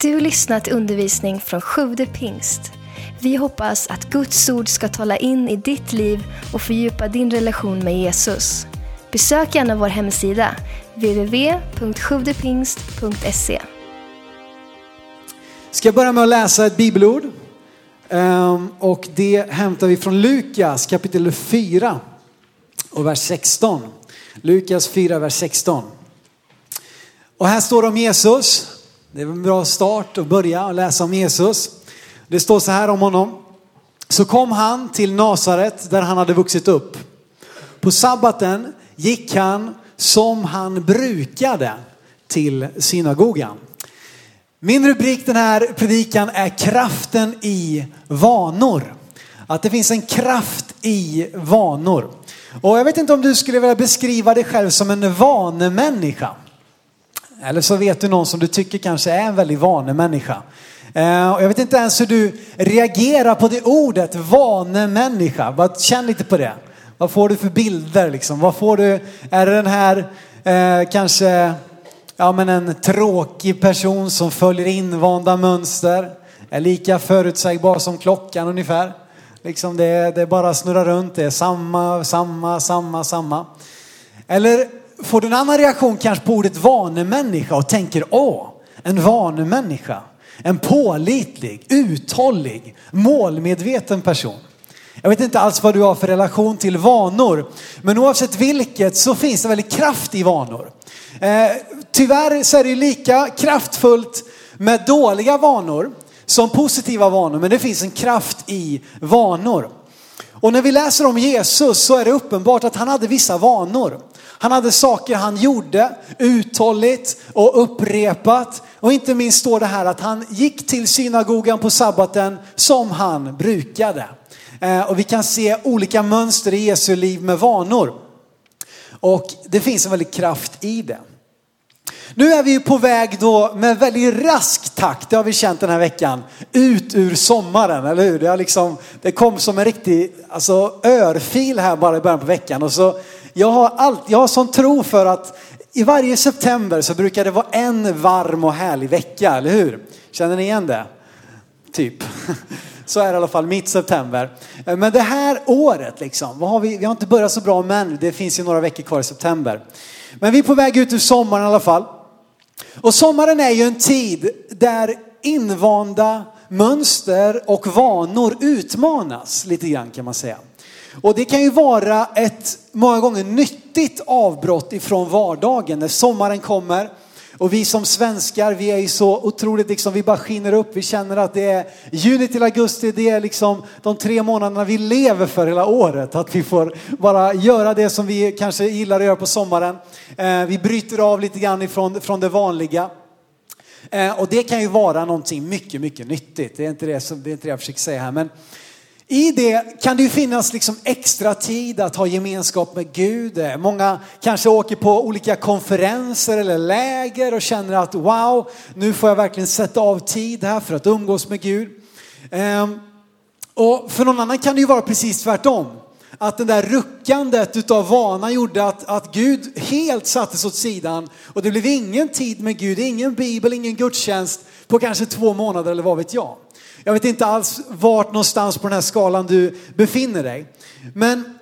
Du lyssnat till undervisning från Sjude pingst. Vi hoppas att Guds ord ska tala in i ditt liv och fördjupa din relation med Jesus. Besök gärna vår hemsida, www.sjuvdepingst.se. Ska jag börja med att läsa ett bibelord. Ehm, och det hämtar vi från Lukas kapitel 4 och vers 16. Lukas 4, vers 16. Och här står det om Jesus. Det är en bra start att börja och läsa om Jesus. Det står så här om honom. Så kom han till Nasaret där han hade vuxit upp. På sabbaten gick han som han brukade till synagogan. Min rubrik den här predikan är kraften i vanor. Att det finns en kraft i vanor. Och jag vet inte om du skulle vilja beskriva dig själv som en vanemänniska. Eller så vet du någon som du tycker kanske är en väldigt vanemänniska. Eh, och jag vet inte ens hur du reagerar på det ordet, vanemänniska. Bara känn lite på det. Vad får du för bilder liksom? Vad får du? Är det den här eh, kanske ja, men en tråkig person som följer invanda mönster? Är lika förutsägbar som klockan ungefär. Liksom det, det bara snurrar runt, det är samma, samma, samma, samma. Eller får du en annan reaktion kanske på ordet vanemänniska och tänker åh, en vanemänniska. En pålitlig, uthållig, målmedveten person. Jag vet inte alls vad du har för relation till vanor. Men oavsett vilket så finns det väldigt kraft i vanor. Eh, tyvärr så är det lika kraftfullt med dåliga vanor som positiva vanor. Men det finns en kraft i vanor. Och när vi läser om Jesus så är det uppenbart att han hade vissa vanor. Han hade saker han gjorde uthålligt och upprepat. Och inte minst står det här att han gick till synagogan på sabbaten som han brukade. Eh, och vi kan se olika mönster i Jesu liv med vanor. Och det finns en väldig kraft i det. Nu är vi ju på väg då med väldigt rask takt, det har vi känt den här veckan, ut ur sommaren, eller hur? Det, har liksom, det kom som en riktig alltså, örfil här bara i början på veckan. Och så, jag, har allt, jag har sån tro för att i varje september så brukar det vara en varm och härlig vecka, eller hur? Känner ni igen det? Typ. Så är det i alla fall mitt september. Eh, men det här året liksom, vad har vi, vi har inte börjat så bra men det finns ju några veckor kvar i september. Men vi är på väg ut ur sommaren i alla fall. Och sommaren är ju en tid där invanda mönster och vanor utmanas lite grann kan man säga. Och det kan ju vara ett många gånger nyttigt avbrott ifrån vardagen när sommaren kommer. Och vi som svenskar, vi är ju så otroligt liksom, vi bara skiner upp. Vi känner att det är juni till augusti, det är liksom de tre månaderna vi lever för hela året. Att vi får bara göra det som vi kanske gillar att göra på sommaren. Eh, vi bryter av lite grann ifrån från det vanliga. Eh, och det kan ju vara någonting mycket, mycket nyttigt. Det är inte det, som, det, är inte det jag försöker säga här. Men i det kan det ju finnas liksom extra tid att ha gemenskap med Gud. Många kanske åker på olika konferenser eller läger och känner att wow, nu får jag verkligen sätta av tid här för att umgås med Gud. Ehm, och för någon annan kan det ju vara precis tvärtom. Att det där ruckandet utav vana gjorde att, att Gud helt sattes åt sidan och det blev ingen tid med Gud, ingen bibel, ingen gudstjänst på kanske två månader eller vad vet jag. Jag vet inte alls vart någonstans på den här skalan du befinner dig. Men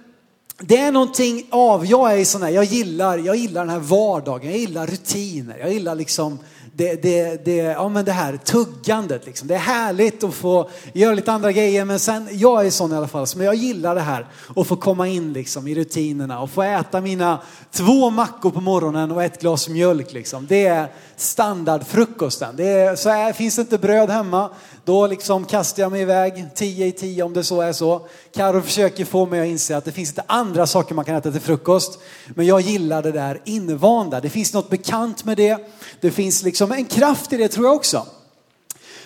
det är någonting av, jag är sån här, jag gillar, jag gillar den här vardagen, jag gillar rutiner, jag gillar liksom det, det, det, ja, men det här tuggandet. Liksom. Det är härligt att få göra lite andra grejer men sen, jag är sån i alla fall, men jag gillar det här att få komma in liksom, i rutinerna och få äta mina två mackor på morgonen och ett glas mjölk. Liksom. Det är standardfrukosten. Det är, så är, finns det inte bröd hemma, då liksom kastar jag mig iväg tio i tio om det så är så. Karo försöker få mig att inse att det finns inte andra saker man kan äta till frukost. Men jag gillar det där invanda. Det finns något bekant med det. Det finns liksom en kraft i det tror jag också.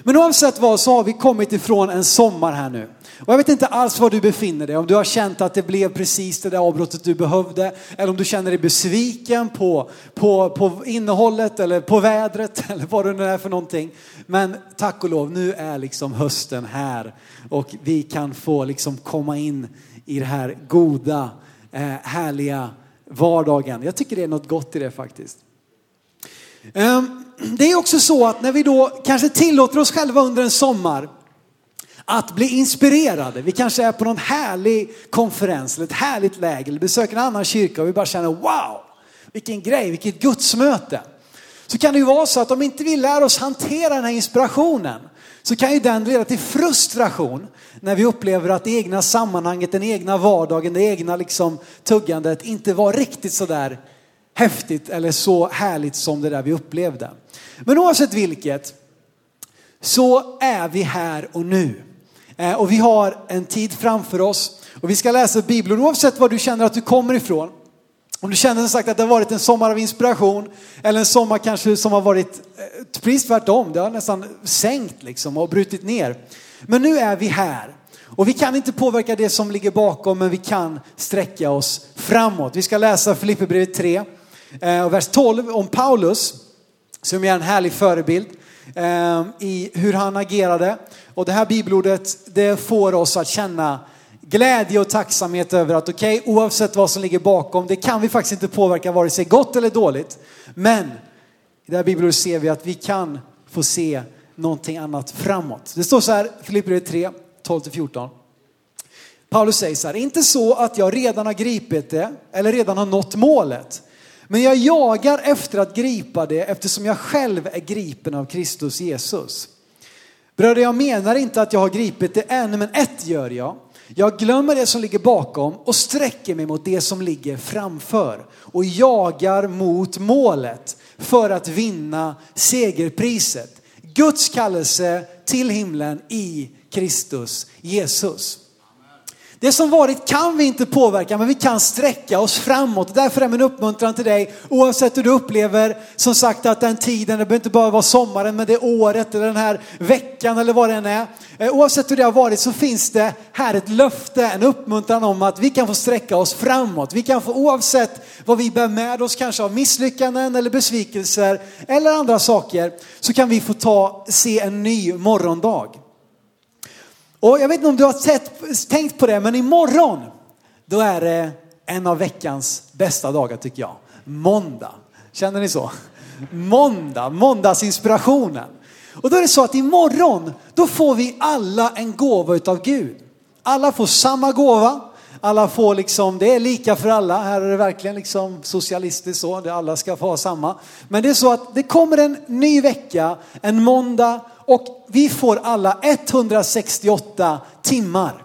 Men oavsett vad så har vi kommit ifrån en sommar här nu. Och jag vet inte alls var du befinner dig, om du har känt att det blev precis det där avbrottet du behövde, eller om du känner dig besviken på, på, på innehållet eller på vädret eller vad det nu är för någonting. Men tack och lov, nu är liksom hösten här och vi kan få liksom komma in i det här goda, eh, härliga vardagen. Jag tycker det är något gott i det faktiskt. Um, det är också så att när vi då kanske tillåter oss själva under en sommar att bli inspirerade. Vi kanske är på någon härlig konferens eller ett härligt läger eller besöker en annan kyrka och vi bara känner wow, vilken grej, vilket gudsmöte. Så kan det ju vara så att om inte vi lär oss hantera den här inspirationen så kan ju den leda till frustration när vi upplever att det egna sammanhanget, den egna vardagen, det egna liksom tuggandet inte var riktigt så där häftigt eller så härligt som det där vi upplevde. Men oavsett vilket så är vi här och nu. Eh, och vi har en tid framför oss och vi ska läsa Bibeln oavsett var du känner att du kommer ifrån. Om du känner som sagt att det har varit en sommar av inspiration eller en sommar kanske som har varit eh, precis tvärtom. Det har nästan sänkt liksom och brutit ner. Men nu är vi här och vi kan inte påverka det som ligger bakom men vi kan sträcka oss framåt. Vi ska läsa Filipperbrevet 3 eh, och vers 12 om Paulus som är en härlig förebild eh, i hur han agerade. Och det här bibelordet det får oss att känna glädje och tacksamhet över att okej, okay, oavsett vad som ligger bakom, det kan vi faktiskt inte påverka vare sig gott eller dåligt. Men i det här bibelordet ser vi att vi kan få se någonting annat framåt. Det står så här, Filipperbrevet 3, 12-14. Paulus säger så här, inte så att jag redan har gripit det eller redan har nått målet. Men jag jagar efter att gripa det eftersom jag själv är gripen av Kristus Jesus. Bröder, jag menar inte att jag har gripit det än, men ett gör jag. Jag glömmer det som ligger bakom och sträcker mig mot det som ligger framför och jagar mot målet för att vinna segerpriset. Guds kallelse till himlen i Kristus Jesus. Det som varit kan vi inte påverka, men vi kan sträcka oss framåt. Därför är min uppmuntran till dig, oavsett hur du upplever, som sagt att den tiden, det behöver inte bara vara sommaren, men det året eller den här veckan eller vad det än är. Eh, oavsett hur det har varit så finns det här ett löfte, en uppmuntran om att vi kan få sträcka oss framåt. Vi kan få, oavsett vad vi bär med oss, kanske av misslyckanden eller besvikelser eller andra saker, så kan vi få ta, se en ny morgondag. Och jag vet inte om du har sett, tänkt på det, men imorgon, då är det en av veckans bästa dagar tycker jag. Måndag. Känner ni så? Måndag, måndagsinspirationen. Och då är det så att imorgon, då får vi alla en gåva utav Gud. Alla får samma gåva. Alla får liksom, det är lika för alla. Här är det verkligen liksom socialistiskt så, det alla ska få ha samma. Men det är så att det kommer en ny vecka, en måndag och vi får alla 168 timmar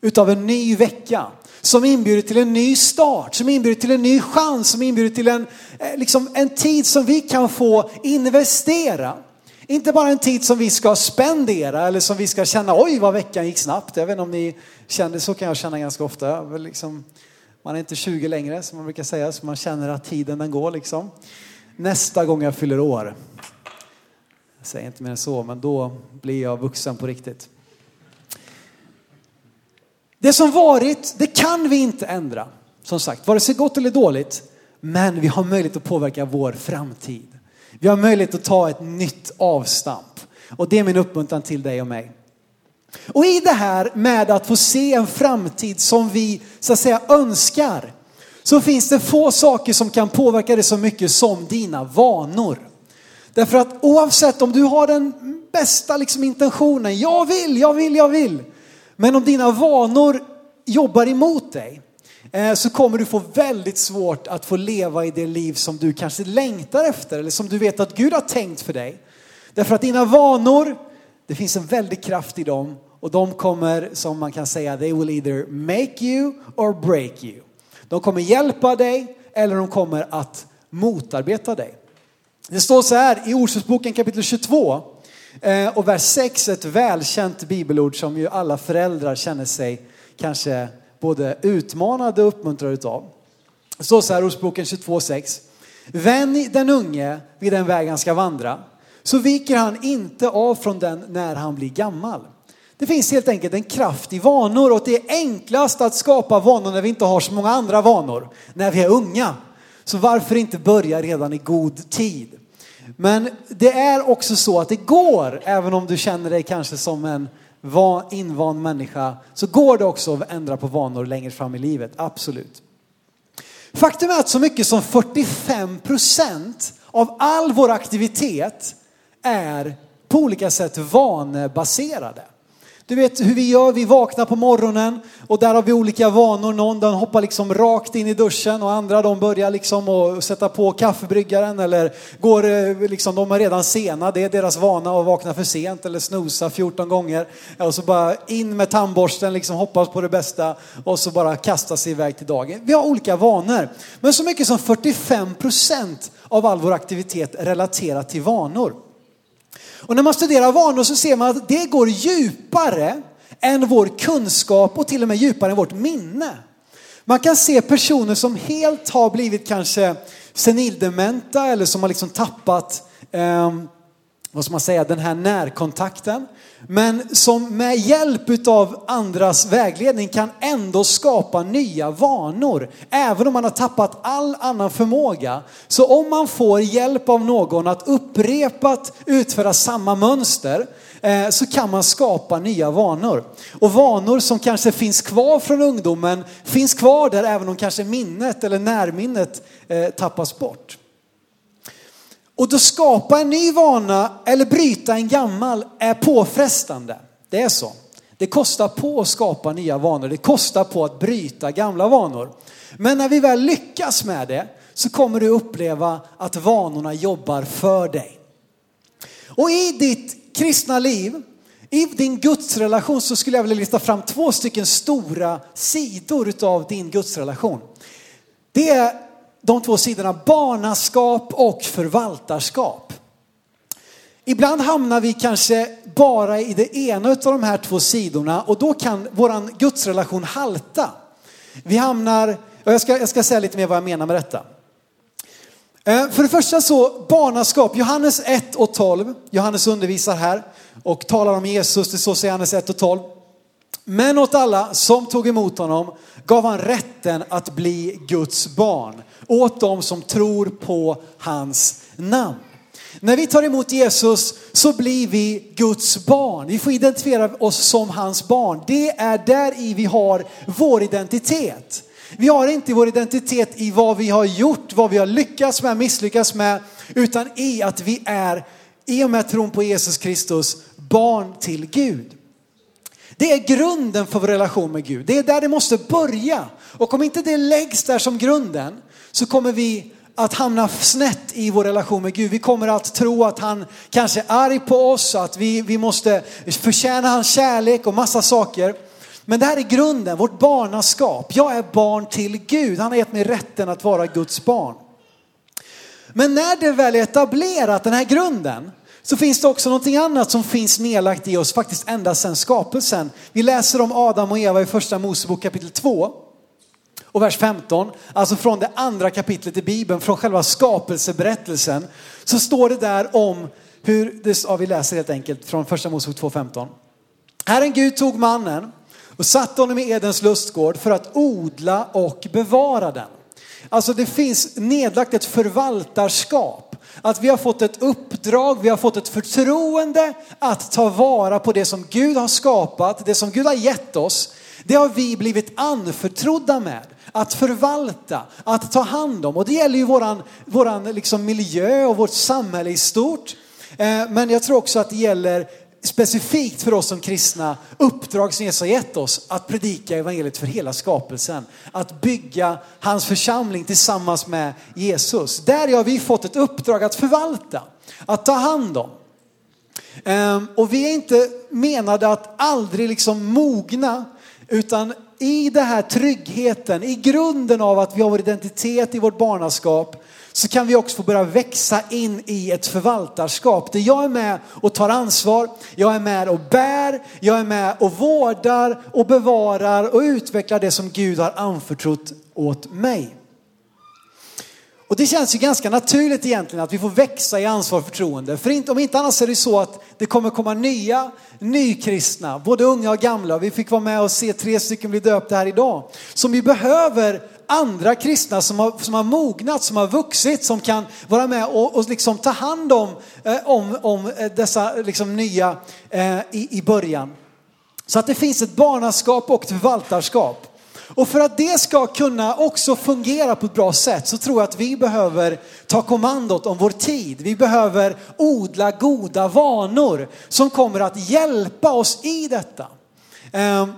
utav en ny vecka som inbjuder till en ny start, som inbjuder till en ny chans, som inbjuder till en, eh, liksom en tid som vi kan få investera. Inte bara en tid som vi ska spendera eller som vi ska känna, oj vad veckan gick snabbt. Jag vet inte om ni kände, så kan jag känna ganska ofta. Liksom, man är inte 20 längre som man brukar säga, så man känner att tiden den går liksom. Nästa gång jag fyller år, jag säger inte mer än så, men då blir jag vuxen på riktigt. Det som varit, det kan vi inte ändra. Som sagt, vare sig gott eller dåligt. Men vi har möjlighet att påverka vår framtid. Vi har möjlighet att ta ett nytt avstamp. Och det är min uppmuntran till dig och mig. Och i det här med att få se en framtid som vi så att säga önskar så finns det få saker som kan påverka det så mycket som dina vanor. Därför att oavsett om du har den bästa liksom intentionen, jag vill, jag vill, jag vill. Men om dina vanor jobbar emot dig eh, så kommer du få väldigt svårt att få leva i det liv som du kanske längtar efter eller som du vet att Gud har tänkt för dig. Därför att dina vanor, det finns en väldig kraft i dem och de kommer som man kan säga, they will either make you or break you. De kommer hjälpa dig eller de kommer att motarbeta dig. Det står så här i Ordspråksboken kapitel 22 eh, och vers 6, ett välkänt bibelord som ju alla föräldrar känner sig kanske både utmanade och uppmuntrade utav. Det står så här i Ordspråksboken 22.6. Vänj den unge vid den väg han ska vandra, så viker han inte av från den när han blir gammal. Det finns helt enkelt en kraft i vanor och det är enklast att skapa vanor när vi inte har så många andra vanor, när vi är unga. Så varför inte börja redan i god tid? Men det är också så att det går, även om du känner dig kanske som en invand människa, så går det också att ändra på vanor längre fram i livet, absolut. Faktum är att så mycket som 45 procent av all vår aktivitet är på olika sätt vanebaserade. Du vet hur vi gör, vi vaknar på morgonen och där har vi olika vanor. Någon den hoppar liksom rakt in i duschen och andra de börjar liksom att sätta på kaffebryggaren eller går eh, liksom, de är redan sena, det är deras vana att vakna för sent eller snosa 14 gånger. Och så bara in med tandborsten, liksom hoppas på det bästa och så bara kasta sig iväg till dagen. Vi har olika vanor. Men så mycket som 45 procent av all vår aktivitet relaterat till vanor. Och när man studerar vanor så ser man att det går djupare än vår kunskap och till och med djupare än vårt minne. Man kan se personer som helt har blivit kanske senildementa eller som har liksom tappat eh, vad ska man säga, den här närkontakten. Men som med hjälp av andras vägledning kan ändå skapa nya vanor. Även om man har tappat all annan förmåga. Så om man får hjälp av någon att upprepat utföra samma mönster eh, så kan man skapa nya vanor. Och vanor som kanske finns kvar från ungdomen finns kvar där även om kanske minnet eller närminnet eh, tappas bort. Och då skapa en ny vana eller bryta en gammal är påfrestande. Det är så. Det kostar på att skapa nya vanor. Det kostar på att bryta gamla vanor. Men när vi väl lyckas med det så kommer du uppleva att vanorna jobbar för dig. Och i ditt kristna liv, i din gudsrelation så skulle jag vilja lyfta fram två stycken stora sidor utav din gudsrelation. Det är de två sidorna barnaskap och förvaltarskap. Ibland hamnar vi kanske bara i det ena av de här två sidorna och då kan våran gudsrelation halta. Vi hamnar, och jag ska, jag ska säga lite mer vad jag menar med detta. Eh, för det första så barnaskap, Johannes 1 och 12, Johannes undervisar här och talar om Jesus, det så i Johannes 1 och 12. Men åt alla som tog emot honom gav han rätten att bli Guds barn. Åt dem som tror på hans namn. När vi tar emot Jesus så blir vi Guds barn. Vi får identifiera oss som hans barn. Det är där i vi har vår identitet. Vi har inte vår identitet i vad vi har gjort, vad vi har lyckats med, misslyckats med, utan i att vi är, i och med tron på Jesus Kristus, barn till Gud. Det är grunden för vår relation med Gud. Det är där det måste börja. Och om inte det läggs där som grunden så kommer vi att hamna snett i vår relation med Gud. Vi kommer att tro att han kanske är arg på oss, att vi, vi måste förtjäna hans kärlek och massa saker. Men det här är grunden, vårt barnaskap. Jag är barn till Gud. Han har gett mig rätten att vara Guds barn. Men när det väl är etablerat, den här grunden, så finns det också någonting annat som finns nedlagt i oss faktiskt ända sedan skapelsen. Vi läser om Adam och Eva i första Mosebok kapitel 2 och vers 15, alltså från det andra kapitlet i Bibeln, från själva skapelseberättelsen, så står det där om hur, det, ja, vi läser helt enkelt från första Mosebok 2.15. Herren Gud tog mannen och satte honom i Edens lustgård för att odla och bevara den. Alltså det finns nedlagt ett förvaltarskap att vi har fått ett uppdrag, vi har fått ett förtroende att ta vara på det som Gud har skapat, det som Gud har gett oss. Det har vi blivit anförtrodda med att förvalta, att ta hand om. Och det gäller ju våran, våran liksom miljö och vårt samhälle i stort. Eh, men jag tror också att det gäller specifikt för oss som kristna uppdrag som Jesus har gett oss att predika evangeliet för hela skapelsen. Att bygga hans församling tillsammans med Jesus. Där har vi fått ett uppdrag att förvalta, att ta hand om. Ehm, och vi är inte menade att aldrig liksom mogna utan i den här tryggheten, i grunden av att vi har vår identitet i vårt barnaskap så kan vi också få börja växa in i ett förvaltarskap där jag är med och tar ansvar, jag är med och bär, jag är med och vårdar och bevarar och utvecklar det som Gud har anförtrott åt mig. Och det känns ju ganska naturligt egentligen att vi får växa i ansvar och förtroende. För inte, om inte annars är det så att det kommer komma nya nykristna, både unga och gamla. Vi fick vara med och se tre stycken bli döpta här idag. Som vi behöver andra kristna som har, som har mognat, som har vuxit, som kan vara med och, och liksom ta hand om, eh, om, om eh, dessa liksom nya eh, i, i början. Så att det finns ett barnaskap och ett förvaltarskap. Och för att det ska kunna också fungera på ett bra sätt så tror jag att vi behöver ta kommandot om vår tid. Vi behöver odla goda vanor som kommer att hjälpa oss i detta. Ehm,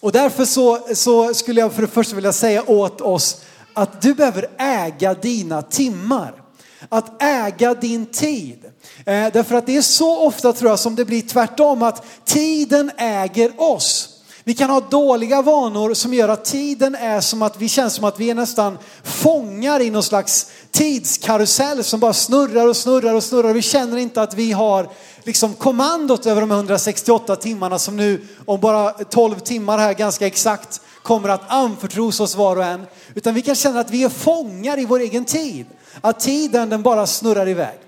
och därför så, så skulle jag för det första vilja säga åt oss att du behöver äga dina timmar. Att äga din tid. Eh, därför att det är så ofta tror jag som det blir tvärtom att tiden äger oss. Vi kan ha dåliga vanor som gör att tiden är som att vi känns som att vi är nästan fångar i någon slags tidskarusell som bara snurrar och snurrar och snurrar. Vi känner inte att vi har liksom kommandot över de 168 timmarna som nu om bara 12 timmar här ganska exakt kommer att anförtros oss var och en. Utan vi kan känna att vi är fångar i vår egen tid. Att tiden den bara snurrar iväg.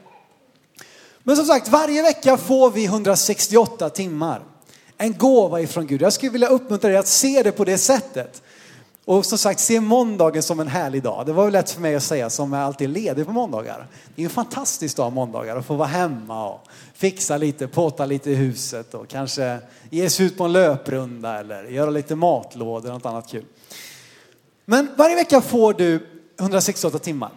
Men som sagt, varje vecka får vi 168 timmar. En gåva ifrån Gud. Jag skulle vilja uppmuntra dig att se det på det sättet. Och som sagt, se måndagen som en härlig dag. Det var väl lätt för mig att säga som är alltid ledig på måndagar. Det är en fantastisk dag måndagar att få vara hemma och fixa lite, påta lite i huset och kanske ge sig ut på en löprunda eller göra lite matlådor eller något annat kul. Men varje vecka får du 168 timmar.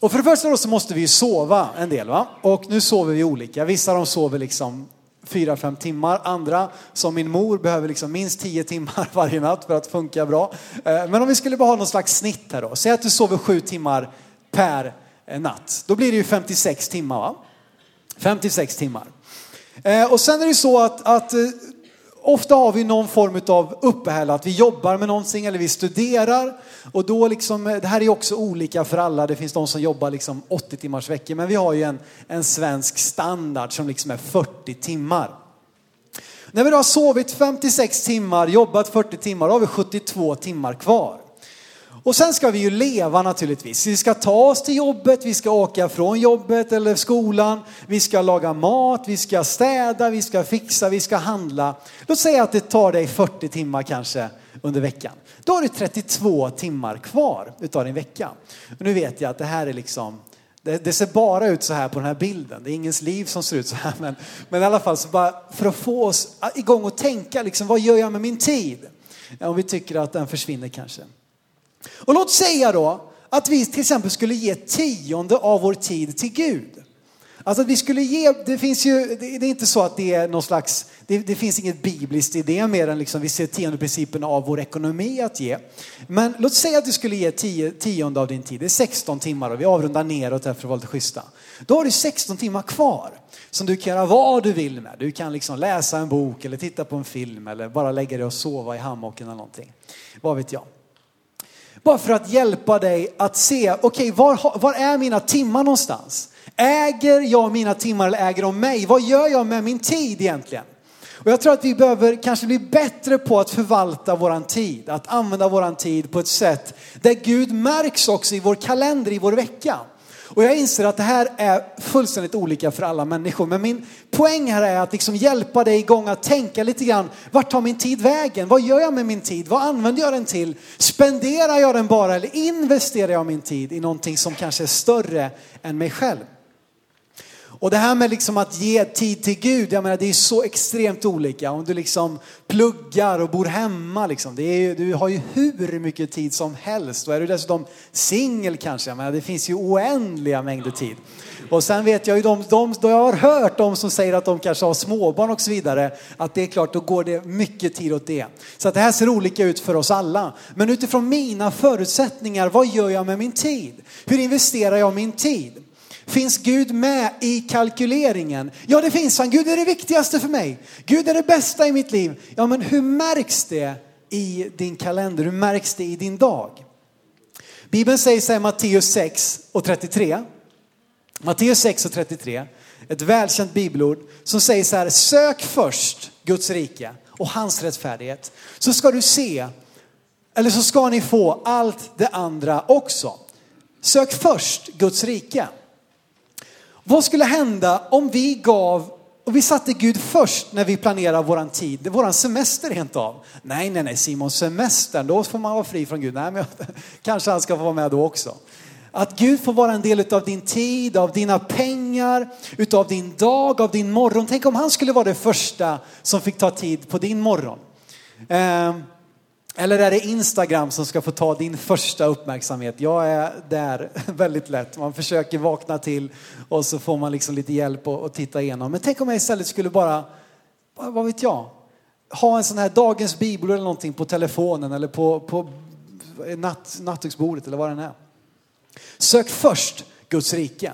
Och för det första då så måste vi ju sova en del va? Och nu sover vi olika. Vissa de sover liksom fyra, fem timmar. Andra, som min mor, behöver liksom minst tio timmar varje natt för att funka bra. Eh, men om vi skulle bara ha någon slags snitt här då. Säg att du sover sju timmar per eh, natt. Då blir det ju 56 timmar va? 56 timmar. Eh, och sen är det ju så att, att ofta har vi någon form av uppehälle, att vi jobbar med någonting eller vi studerar. Och då liksom, det här är också olika för alla, det finns de som jobbar liksom 80 timmars veckor, men vi har ju en, en svensk standard som liksom är 40 timmar. När vi då har sovit 56 timmar, jobbat 40 timmar, då har vi 72 timmar kvar. Och sen ska vi ju leva naturligtvis. Vi ska ta oss till jobbet, vi ska åka från jobbet eller skolan, vi ska laga mat, vi ska städa, vi ska fixa, vi ska handla. Låt säga att det tar dig 40 timmar kanske under veckan. Då har du 32 timmar kvar utav din vecka. Och nu vet jag att det här är liksom, det, det, ser bara ut så här på den här bilden. Det är ingens liv som ser ut så här. Men, men i alla fall, så bara för att få oss igång och tänka, liksom, vad gör jag med min tid? Om vi tycker att den försvinner kanske. Och låt säga då att vi till exempel skulle ge tionde av vår tid till Gud. Alltså att vi skulle ge, det finns ju, det är inte så att det är någon slags, det, det finns inget bibliskt i det mer än liksom vi ser tiondeprincipen av vår ekonomi att ge. Men låt säga att du skulle ge tio, tionde av din tid, det är 16 timmar och vi avrundar neråt här för att vara lite schyssta. Då har du 16 timmar kvar som du kan göra vad du vill med. Du kan liksom läsa en bok eller titta på en film eller bara lägga dig och sova i hammocken eller någonting. Vad vet jag. Bara för att hjälpa dig att se, okej okay, var, var är mina timmar någonstans? Äger jag mina timmar eller äger de mig? Vad gör jag med min tid egentligen? Och jag tror att vi behöver kanske bli bättre på att förvalta våran tid, att använda våran tid på ett sätt där Gud märks också i vår kalender, i vår vecka. Och jag inser att det här är fullständigt olika för alla människor. Men min poäng här är att liksom hjälpa dig igång att tänka lite grann. Vart tar min tid vägen? Vad gör jag med min tid? Vad använder jag den till? Spenderar jag den bara eller investerar jag min tid i någonting som kanske är större än mig själv? Och det här med liksom att ge tid till Gud, jag menar det är så extremt olika. Om du liksom pluggar och bor hemma, liksom, det är, du har ju hur mycket tid som helst. Och är du dessutom singel kanske, jag menar, det finns ju oändliga mängder tid. Och sen vet jag ju de, de, de, jag har hört de som säger att de kanske har småbarn och så vidare, att det är klart, då går det mycket tid åt det. Så att det här ser olika ut för oss alla. Men utifrån mina förutsättningar, vad gör jag med min tid? Hur investerar jag min tid? Finns Gud med i kalkyleringen? Ja, det finns han. Gud är det viktigaste för mig. Gud är det bästa i mitt liv. Ja, men hur märks det i din kalender? Hur märks det i din dag? Bibeln säger så här i Matteus 6 och 33. Matteus 6 och 33, ett välkänt bibelord som säger så här, sök först Guds rike och hans rättfärdighet så ska du se, eller så ska ni få allt det andra också. Sök först Guds rike. Vad skulle hända om vi gav och vi satte Gud först när vi planerar våran tid, våran semester rent av. Nej, nej, nej Simon, semestern, då får man vara fri från Gud. Nej, men kanske han ska få vara med då också. Att Gud får vara en del av din tid, av dina pengar, utav din dag, av din morgon. Tänk om han skulle vara det första som fick ta tid på din morgon. Eh, eller är det Instagram som ska få ta din första uppmärksamhet? Jag är där väldigt lätt. Man försöker vakna till och så får man liksom lite hjälp att titta igenom. Men tänk om jag istället skulle bara, vad vet jag, ha en sån här dagens bibel eller någonting på telefonen eller på, på natt, nattduksbordet eller vad den är. Sök först Guds rike.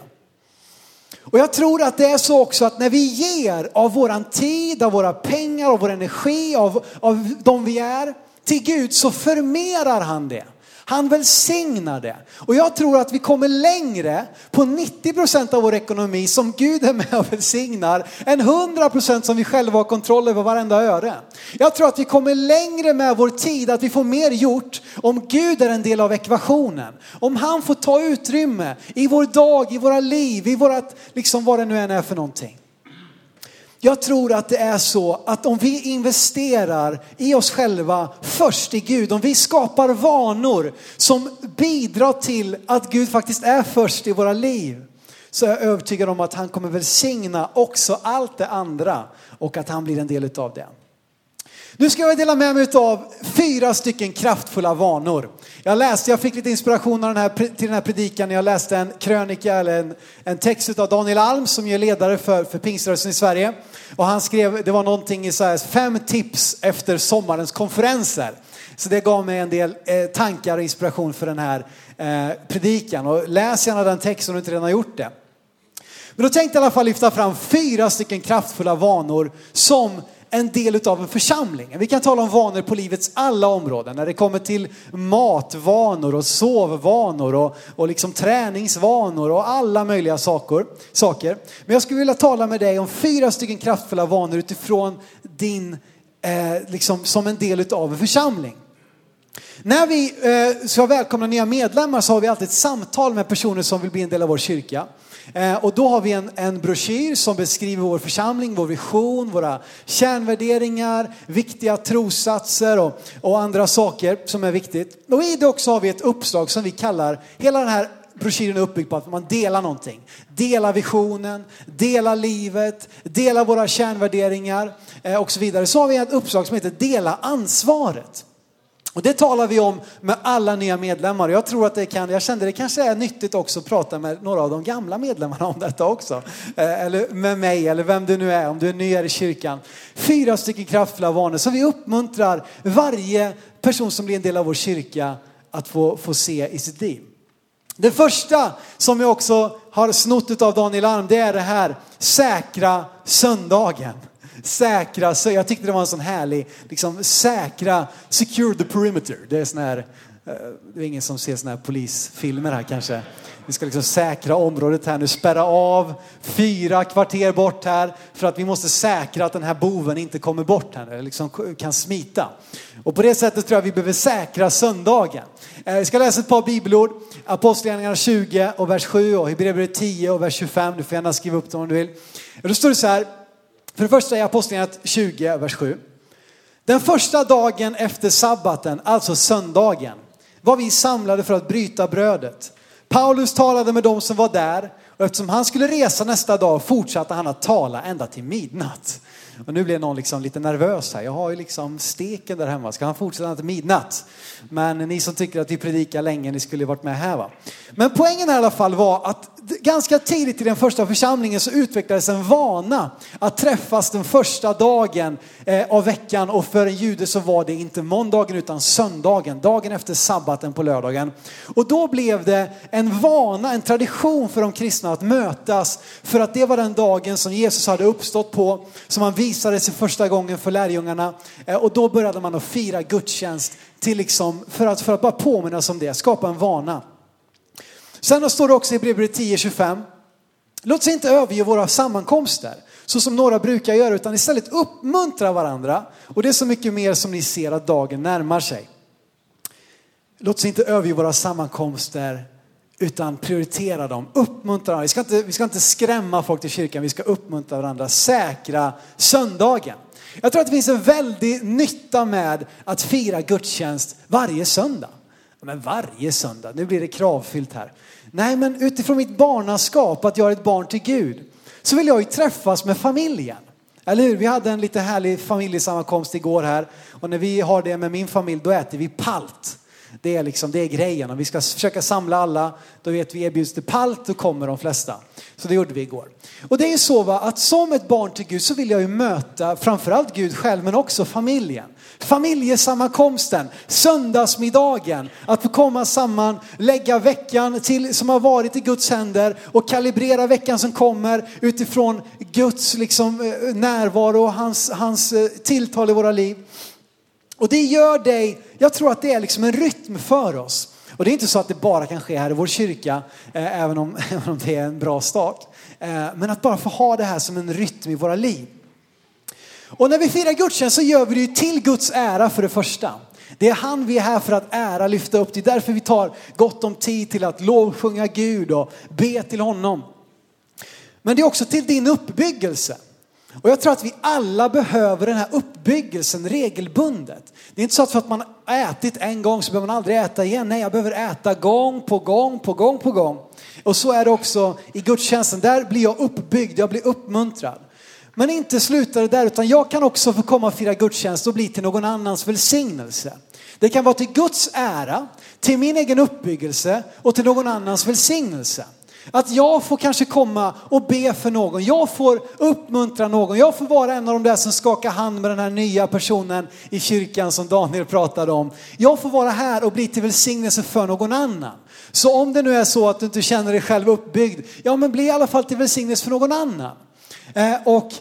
Och jag tror att det är så också att när vi ger av våran tid, av våra pengar, av vår energi, av, av de vi är till Gud så förmerar han det. Han välsignar det. Och jag tror att vi kommer längre på 90% av vår ekonomi som Gud är med och välsignar än 100% som vi själva har kontroll över varenda öre. Jag tror att vi kommer längre med vår tid, att vi får mer gjort om Gud är en del av ekvationen. Om han får ta utrymme i vår dag, i våra liv, i vårat, liksom vad det nu än är för någonting. Jag tror att det är så att om vi investerar i oss själva först i Gud, om vi skapar vanor som bidrar till att Gud faktiskt är först i våra liv, så är jag övertygad om att han kommer välsigna också allt det andra och att han blir en del utav det. Nu ska jag dela med mig av fyra stycken kraftfulla vanor. Jag läste, jag fick lite inspiration av den här, till den här predikan när jag läste en krönika eller en, en text av Daniel Alm som är ledare för, för pingströrelsen i Sverige. Och han skrev, det var någonting i så här, fem tips efter sommarens konferenser. Så det gav mig en del eh, tankar och inspiration för den här eh, predikan. Och läs gärna den texten om du inte redan har gjort det. Men då tänkte jag i alla fall lyfta fram fyra stycken kraftfulla vanor som en del av en församling. Vi kan tala om vanor på livets alla områden. När det kommer till matvanor och sovvanor och, och liksom träningsvanor och alla möjliga saker, saker. Men jag skulle vilja tala med dig om fyra stycken kraftfulla vanor utifrån din, eh, liksom som en del av en församling. När vi eh, ska välkomna nya medlemmar så har vi alltid ett samtal med personer som vill bli en del av vår kyrka. Eh, och då har vi en, en broschyr som beskriver vår församling, vår vision, våra kärnvärderingar, viktiga trossatser och, och andra saker som är viktigt. Och i det också har vi ett uppslag som vi kallar, hela den här broschyren är uppbyggd på att man delar någonting. Dela visionen, dela livet, dela våra kärnvärderingar eh, och så vidare. Så har vi ett uppslag som heter dela ansvaret. Och det talar vi om med alla nya medlemmar. Jag tror att det kan, jag kände det kanske är nyttigt också att prata med några av de gamla medlemmarna om detta också. Eh, eller med mig eller vem du nu är, om du är ny här i kyrkan. Fyra stycken kraftfulla vanor som vi uppmuntrar varje person som blir en del av vår kyrka att få, få se i sitt liv. Det första som jag också har snott av Daniel Arm, det är det här säkra söndagen säkra, så jag tyckte det var en sån härlig, liksom säkra, secure the perimeter. Det är sån här, eh, det är ingen som ser såna här polisfilmer här kanske. Vi ska liksom säkra området här nu, spärra av fyra kvarter bort här för att vi måste säkra att den här boven inte kommer bort här nu, liksom kan smita. Och på det sättet tror jag vi behöver säkra söndagen. Eh, vi ska läsa ett par bibelord. Apostlagärningarna 20 och vers 7 och Hebreerbrevet 10 och vers 25. Du får gärna skriva upp dem om du vill. Då står det så här. För det första är Apostlagärningarna 20, vers 7. Den första dagen efter sabbaten, alltså söndagen, var vi samlade för att bryta brödet. Paulus talade med dem som var där och eftersom han skulle resa nästa dag fortsatte han att tala ända till midnatt. Och nu blir någon liksom lite nervös här. Jag har ju liksom steken där hemma. Ska han fortsätta till midnatt? Men ni som tycker att vi predikar länge, ni skulle ju varit med här va. Men poängen här i alla fall var att ganska tidigt i den första församlingen så utvecklades en vana att träffas den första dagen eh, av veckan och för en jude så var det inte måndagen utan söndagen, dagen efter sabbaten på lördagen. Och då blev det en vana, en tradition för de kristna att mötas för att det var den dagen som Jesus hade uppstått på, som han visade sig första gången för lärjungarna eh, och då började man att fira gudstjänst till liksom, för, att, för att bara påminnas om det, skapa en vana. Sen står det också i Hebreerbrevet 10.25. Låt oss inte överge våra sammankomster så som några brukar göra utan istället uppmuntra varandra. Och det är så mycket mer som ni ser att dagen närmar sig. Låt oss inte överge våra sammankomster utan prioritera dem, uppmuntra dem. Vi ska, inte, vi ska inte skrämma folk till kyrkan, vi ska uppmuntra varandra, säkra söndagen. Jag tror att det finns en väldig nytta med att fira gudstjänst varje söndag. Men varje söndag, nu blir det kravfyllt här. Nej, men utifrån mitt barnaskap, att jag är ett barn till Gud, så vill jag ju träffas med familjen. Eller hur? Vi hade en lite härlig familjesammankomst igår här. Och när vi har det med min familj, då äter vi palt. Det är liksom, det är grejen. Om vi ska försöka samla alla, då vet vi erbjuds det palt, då kommer de flesta. Så det gjorde vi igår. Och det är så va, att som ett barn till Gud så vill jag ju möta framförallt Gud själv, men också familjen. Familjesammankomsten, söndagsmiddagen, att få komma samman, lägga veckan till, som har varit i Guds händer och kalibrera veckan som kommer utifrån Guds liksom, eh, närvaro och hans, hans eh, tilltal i våra liv. Och det gör dig, jag tror att det är liksom en rytm för oss. Och det är inte så att det bara kan ske här i vår kyrka, eh, även, om, även om det är en bra start. Eh, men att bara få ha det här som en rytm i våra liv. Och när vi firar gudstjänst så gör vi det ju till Guds ära för det första. Det är han vi är här för att ära, lyfta upp. Det är därför vi tar gott om tid till att lovsjunga Gud och be till honom. Men det är också till din uppbyggelse. Och jag tror att vi alla behöver den här uppbyggelsen regelbundet. Det är inte så att för att man har ätit en gång så behöver man aldrig äta igen. Nej, jag behöver äta gång på gång på gång på gång. Och så är det också i gudstjänsten. Där blir jag uppbyggd, jag blir uppmuntrad. Men inte slutar det där, utan jag kan också få komma och fira gudstjänst och bli till någon annans välsignelse. Det kan vara till Guds ära, till min egen uppbyggelse och till någon annans välsignelse. Att jag får kanske komma och be för någon. Jag får uppmuntra någon. Jag får vara en av de där som skakar hand med den här nya personen i kyrkan som Daniel pratade om. Jag får vara här och bli till välsignelse för någon annan. Så om det nu är så att du inte känner dig själv uppbyggd, ja men bli i alla fall till välsignelse för någon annan. Eh, och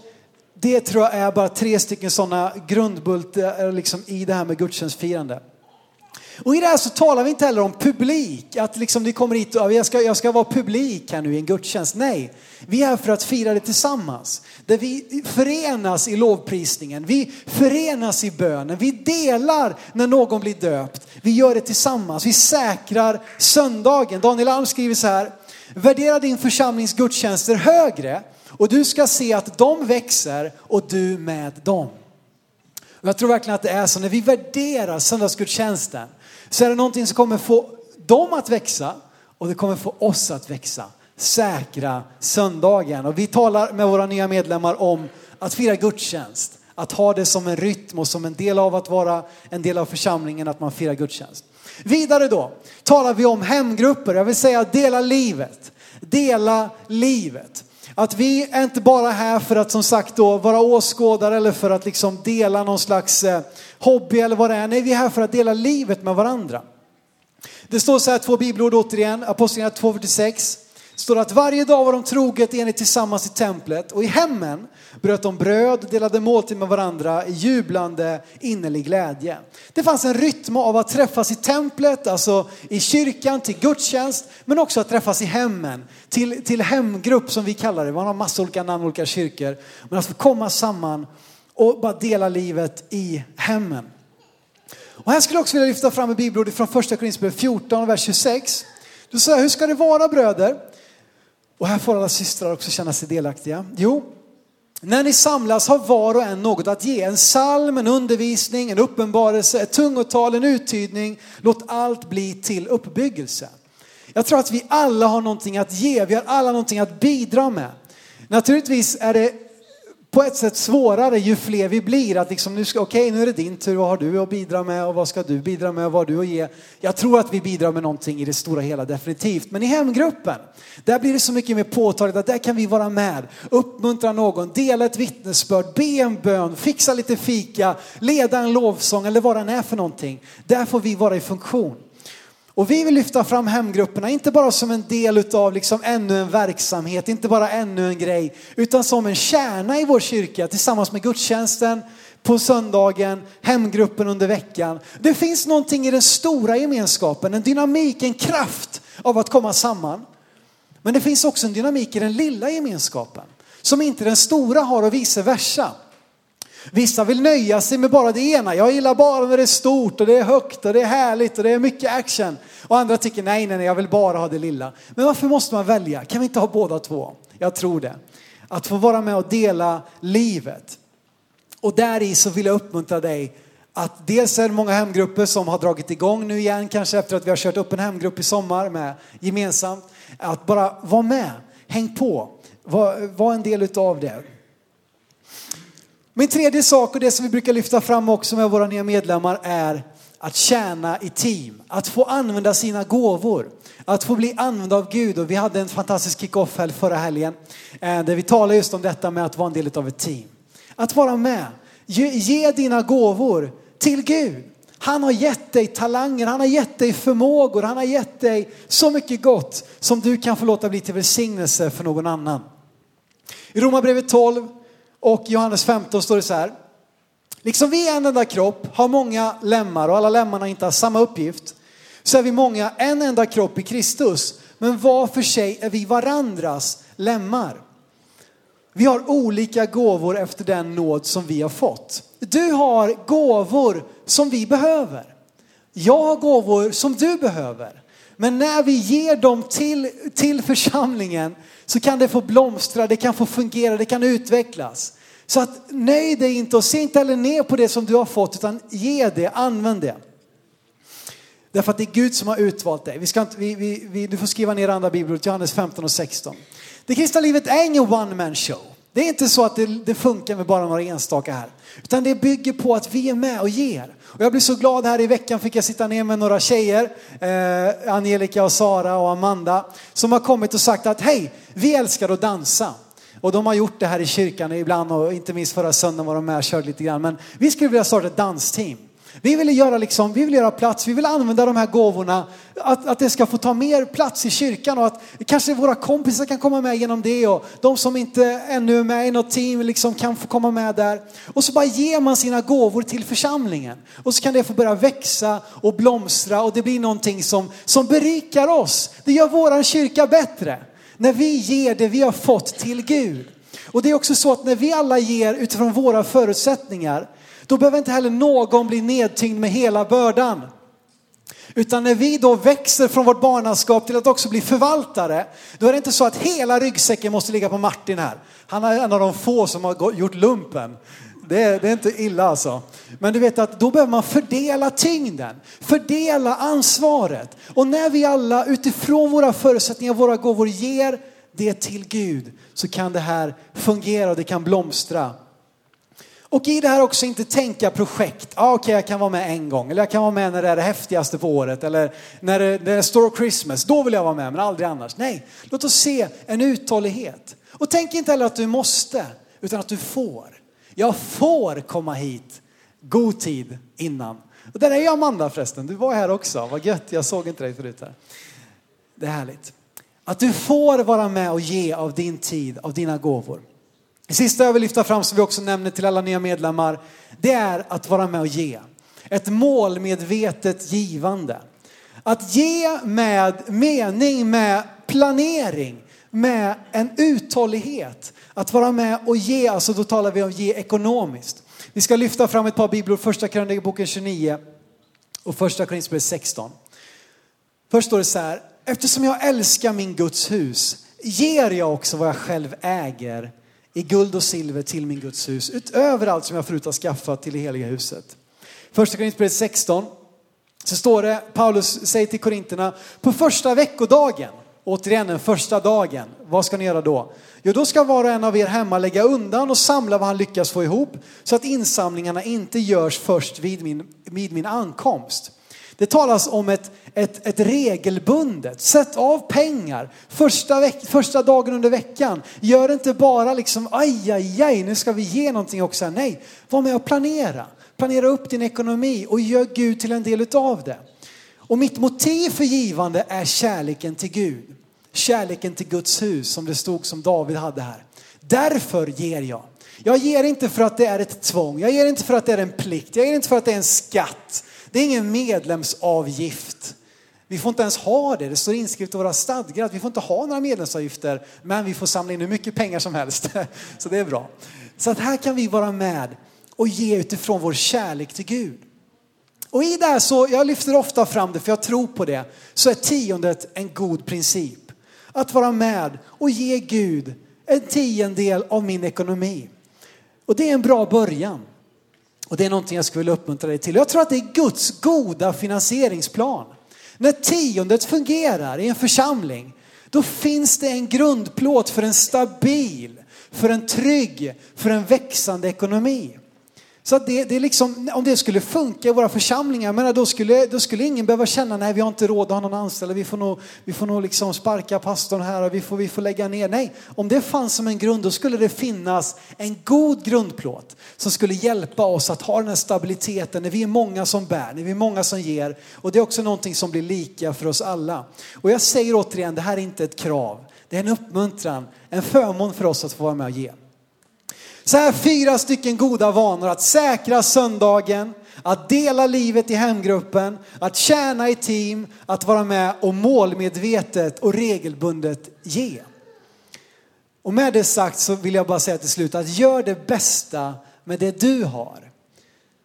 det tror jag är bara tre stycken sådana grundbultar eh, liksom, i det här med gudstjänstfirande. Och i det här så talar vi inte heller om publik, att liksom ni kommer hit och jag ska, jag ska vara publik här nu i en gudstjänst. Nej, vi är här för att fira det tillsammans. Där vi förenas i lovprisningen, vi förenas i bönen, vi delar när någon blir döpt. Vi gör det tillsammans, vi säkrar söndagen. Daniel Alm skriver så här, värdera din församlings gudstjänster högre och du ska se att de växer och du med dem. Och jag tror verkligen att det är så när vi värderar söndagsgudstjänsten så är det någonting som kommer få dem att växa och det kommer få oss att växa. Säkra söndagen. Och vi talar med våra nya medlemmar om att fira gudstjänst. Att ha det som en rytm och som en del av att vara en del av församlingen att man firar gudstjänst. Vidare då talar vi om hemgrupper, jag vill säga dela livet. Dela livet. Att vi är inte bara här för att som sagt då vara åskådare eller för att liksom dela någon slags eh, hobby eller vad det är. Nej, vi är här för att dela livet med varandra. Det står så här två bibelord återigen, Apostlagärningarna 2.46 står att varje dag var de troget enigt tillsammans i templet och i hemmen bröt de bröd, delade måltid med varandra i jublande innerlig glädje. Det fanns en rytm av att träffas i templet, alltså i kyrkan, till gudstjänst, men också att träffas i hemmen, till, till hemgrupp som vi kallar det. Man har massor olika namn, olika kyrkor. Men att få komma samman och bara dela livet i hemmen. Och här skulle jag också vilja lyfta fram ett bibelord från första Korinthierbrevet 14, vers 26. Du säger, hur ska det vara bröder? Och här får alla systrar också känna sig delaktiga. Jo, när ni samlas har var och en något att ge. En psalm, en undervisning, en uppenbarelse, ett tungotal, en uttydning. Låt allt bli till uppbyggelse. Jag tror att vi alla har någonting att ge, vi har alla någonting att bidra med. Naturligtvis är det på ett sätt svårare ju fler vi blir. Att liksom nu ska, okej okay, nu är det din tur, vad har du att bidra med och vad ska du bidra med och vad har du att ge? Jag tror att vi bidrar med någonting i det stora hela definitivt. Men i hemgruppen, där blir det så mycket mer påtagligt att där kan vi vara med, uppmuntra någon, dela ett vittnesbörd, be en bön, fixa lite fika, leda en lovsång eller vad den är för någonting. Där får vi vara i funktion. Och vi vill lyfta fram hemgrupperna, inte bara som en del utav liksom ännu en verksamhet, inte bara ännu en grej, utan som en kärna i vår kyrka tillsammans med gudstjänsten på söndagen, hemgruppen under veckan. Det finns någonting i den stora gemenskapen, en dynamik, en kraft av att komma samman. Men det finns också en dynamik i den lilla gemenskapen som inte den stora har och vice versa. Vissa vill nöja sig med bara det ena. Jag gillar bara när det är stort och det är högt och det är härligt och det är mycket action. Och andra tycker nej, nej, nej, jag vill bara ha det lilla. Men varför måste man välja? Kan vi inte ha båda två? Jag tror det. Att få vara med och dela livet. Och där i så vill jag uppmuntra dig att dels är det många hemgrupper som har dragit igång nu igen, kanske efter att vi har kört upp en hemgrupp i sommar med gemensamt. Att bara vara med, häng på, var, var en del utav det. Min tredje sak och det som vi brukar lyfta fram också med våra nya medlemmar är att tjäna i team, att få använda sina gåvor, att få bli använd av Gud. Och vi hade en fantastisk kick-off helg förra helgen eh, där vi talade just om detta med att vara en del av ett team. Att vara med, ge, ge dina gåvor till Gud. Han har gett dig talanger, han har gett dig förmågor, han har gett dig så mycket gott som du kan få låta bli till välsignelse för någon annan. I Romarbrevet 12 och Johannes 15 står det så här. Liksom vi är en enda kropp, har många lemmar och alla lemmarna inte har samma uppgift, så är vi många en enda kropp i Kristus, men var för sig är vi varandras lemmar. Vi har olika gåvor efter den nåd som vi har fått. Du har gåvor som vi behöver. Jag har gåvor som du behöver. Men när vi ger dem till, till församlingen så kan det få blomstra, det kan få fungera, det kan utvecklas. Så att nöj dig inte och se inte heller ner på det som du har fått utan ge det, använd det. Därför att det är Gud som har utvalt dig. Vi ska inte, vi, vi, vi, du får skriva ner andra bibelordet, Johannes 15 och 16. Det kristna livet är ingen one man show. Det är inte så att det, det, funkar med bara några enstaka här. Utan det bygger på att vi är med och ger. Och jag blir så glad här i veckan fick jag sitta ner med några tjejer, eh, Angelica och Sara och Amanda, som har kommit och sagt att hej, vi älskar att dansa. Och de har gjort det här i kyrkan ibland och inte minst förra söndagen var de med och körde lite grann. Men vi skulle vilja starta ett dansteam. Vi vill göra, liksom, vi vill göra plats, vi vill använda de här gåvorna, att, att det ska få ta mer plats i kyrkan och att kanske våra kompisar kan komma med genom det och de som inte ännu är med i något team liksom kan få komma med där. Och så bara ger man sina gåvor till församlingen och så kan det få börja växa och blomstra och det blir någonting som, som berikar oss. Det gör våran kyrka bättre. När vi ger det vi har fått till Gud. Och det är också så att när vi alla ger utifrån våra förutsättningar då behöver inte heller någon bli nedtyngd med hela bördan. Utan när vi då växer från vårt barnaskap till att också bli förvaltare, då är det inte så att hela ryggsäcken måste ligga på Martin här. Han är en av de få som har gjort lumpen. Det är, det är, inte illa alltså. Men du vet att då behöver man fördela tyngden, fördela ansvaret. Och när vi alla utifrån våra förutsättningar, våra gåvor ger det till Gud så kan det här fungera och det kan blomstra. Och i det här också inte tänka projekt. Ah, Okej, okay, jag kan vara med en gång. Eller jag kan vara med när det är det häftigaste på året. Eller när det, när det står Christmas. Då vill jag vara med, men aldrig annars. Nej, låt oss se en uthållighet. Och tänk inte heller att du måste, utan att du får. Jag får komma hit god tid innan. Och där är ju Amanda förresten. Du var här också. Vad gött, jag såg inte dig förut här. Det är härligt. Att du får vara med och ge av din tid, av dina gåvor. Det sista jag vill lyfta fram som vi också nämner till alla nya medlemmar, det är att vara med och ge. Ett målmedvetet givande. Att ge med mening, med planering, med en uthållighet. Att vara med och ge, alltså då talar vi om ge ekonomiskt. Vi ska lyfta fram ett par bibelord, första Krönikeboken 29 och första Korinthierbrevet 16. Först står det så här, eftersom jag älskar min Guds hus ger jag också vad jag själv äger i guld och silver till min Guds hus, utöver allt som jag förut har skaffat till det heliga huset. Första Korinthierbrevet 16 så står det, Paulus säger till korinterna, på första veckodagen, återigen den första dagen, vad ska ni göra då? Jo, då ska var och en av er hemma lägga undan och samla vad han lyckas få ihop så att insamlingarna inte görs först vid min, vid min ankomst. Det talas om ett, ett, ett regelbundet, sätt av pengar första, veck, första dagen under veckan. Gör inte bara liksom aj, aj, aj, nu ska vi ge någonting också. Nej, var med och planera. Planera upp din ekonomi och gör Gud till en del utav det. Och mitt motiv för givande är kärleken till Gud. Kärleken till Guds hus som det stod som David hade här. Därför ger jag. Jag ger inte för att det är ett tvång. Jag ger inte för att det är en plikt. Jag ger inte för att det är en skatt. Det är ingen medlemsavgift. Vi får inte ens ha det. Det står inskrivet i våra stadgar att vi får inte ha några medlemsavgifter. Men vi får samla in hur mycket pengar som helst. Så det är bra. Så att här kan vi vara med och ge utifrån vår kärlek till Gud. Och i det här så, jag lyfter ofta fram det för jag tror på det, så är tiondet en god princip. Att vara med och ge Gud en tiondel av min ekonomi. Och det är en bra början. Och det är någonting jag skulle vilja uppmuntra dig till. Jag tror att det är Guds goda finansieringsplan. När tiondet fungerar i en församling, då finns det en grundplåt för en stabil, för en trygg, för en växande ekonomi. Så att det, det är liksom, om det skulle funka i våra församlingar, menar, då, skulle, då skulle ingen behöva känna nej vi har inte råd att ha någon anställd, vi får nog, vi får nog liksom sparka pastorn här och vi får, vi får lägga ner. Nej, om det fanns som en grund då skulle det finnas en god grundplåt som skulle hjälpa oss att ha den här stabiliteten när vi är många som bär, när vi är många som ger. Och det är också någonting som blir lika för oss alla. Och jag säger återigen, det här är inte ett krav, det är en uppmuntran, en förmån för oss att få vara med och ge. Så här fyra stycken goda vanor att säkra söndagen, att dela livet i hemgruppen, att tjäna i team, att vara med och målmedvetet och regelbundet ge. Och med det sagt så vill jag bara säga till slut att gör det bästa med det du har.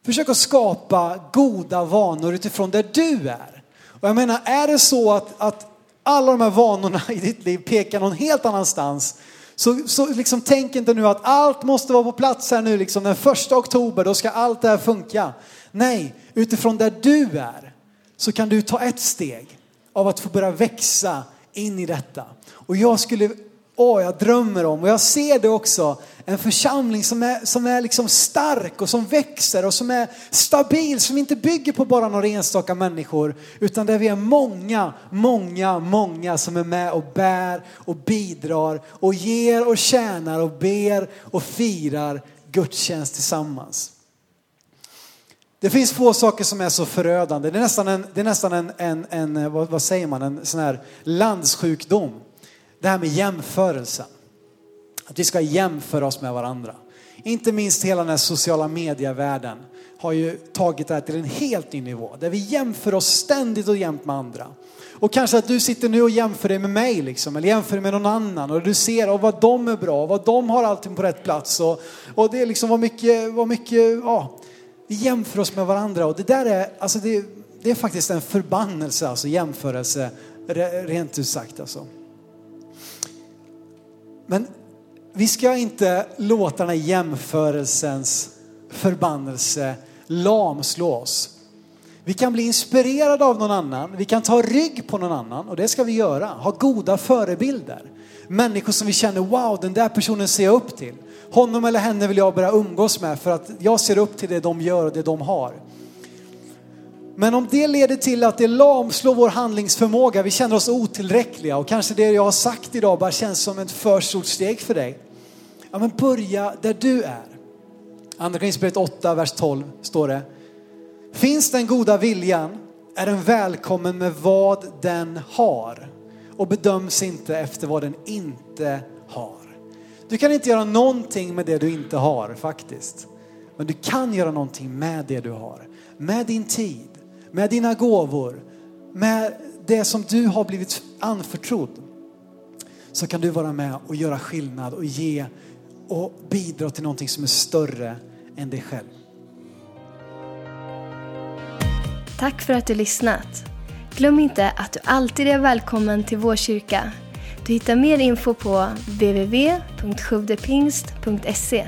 Försök att skapa goda vanor utifrån där du är. Och jag menar, är det så att, att alla de här vanorna i ditt liv pekar någon helt annanstans så, så liksom tänk inte nu att allt måste vara på plats här nu, liksom den första oktober, då ska allt det här funka. Nej, utifrån där du är så kan du ta ett steg av att få börja växa in i detta. Och jag skulle åh, jag drömmer om och jag ser det också. En församling som är, som är liksom stark och som växer och som är stabil, som inte bygger på bara några enstaka människor, utan där vi är många, många, många som är med och bär och bidrar och ger och tjänar och ber och firar gudstjänst tillsammans. Det finns få saker som är så förödande. Det är nästan en, det är nästan en, en, en vad, vad säger man, en sån här landssjukdom det här med jämförelsen. Att vi ska jämföra oss med varandra. Inte minst hela den här sociala medievärlden har ju tagit det här till en helt ny nivå. Där vi jämför oss ständigt och jämt med andra. Och kanske att du sitter nu och jämför dig med mig liksom, eller jämför dig med någon annan och du ser och vad de är bra, vad de har allting på rätt plats och, och det är liksom vad mycket, vad mycket, ja, vi jämför oss med varandra och det där är, alltså det, det är faktiskt en förbannelse, alltså jämförelse, rent ut sagt alltså. Men vi ska inte låta den här jämförelsens förbannelse lamslå oss. Vi kan bli inspirerade av någon annan, vi kan ta rygg på någon annan och det ska vi göra. Ha goda förebilder. Människor som vi känner, wow den där personen ser jag upp till. Honom eller henne vill jag börja umgås med för att jag ser upp till det de gör och det de har. Men om det leder till att det lamslår vår handlingsförmåga, vi känner oss otillräckliga och kanske det jag har sagt idag bara känns som ett för stort steg för dig. Ja men börja där du är. Andra Korinthierbrevet 8, vers 12 står det. Finns den goda viljan är den välkommen med vad den har och bedöms inte efter vad den inte har. Du kan inte göra någonting med det du inte har faktiskt. Men du kan göra någonting med det du har. Med din tid, med dina gåvor, med det som du har blivit anförtrodd så kan du vara med och göra skillnad och ge och bidra till någonting som är större än dig själv. Tack för att du lyssnat. Glöm inte att du alltid är välkommen till vår kyrka. Du hittar mer info på www.sjuvdepingst.se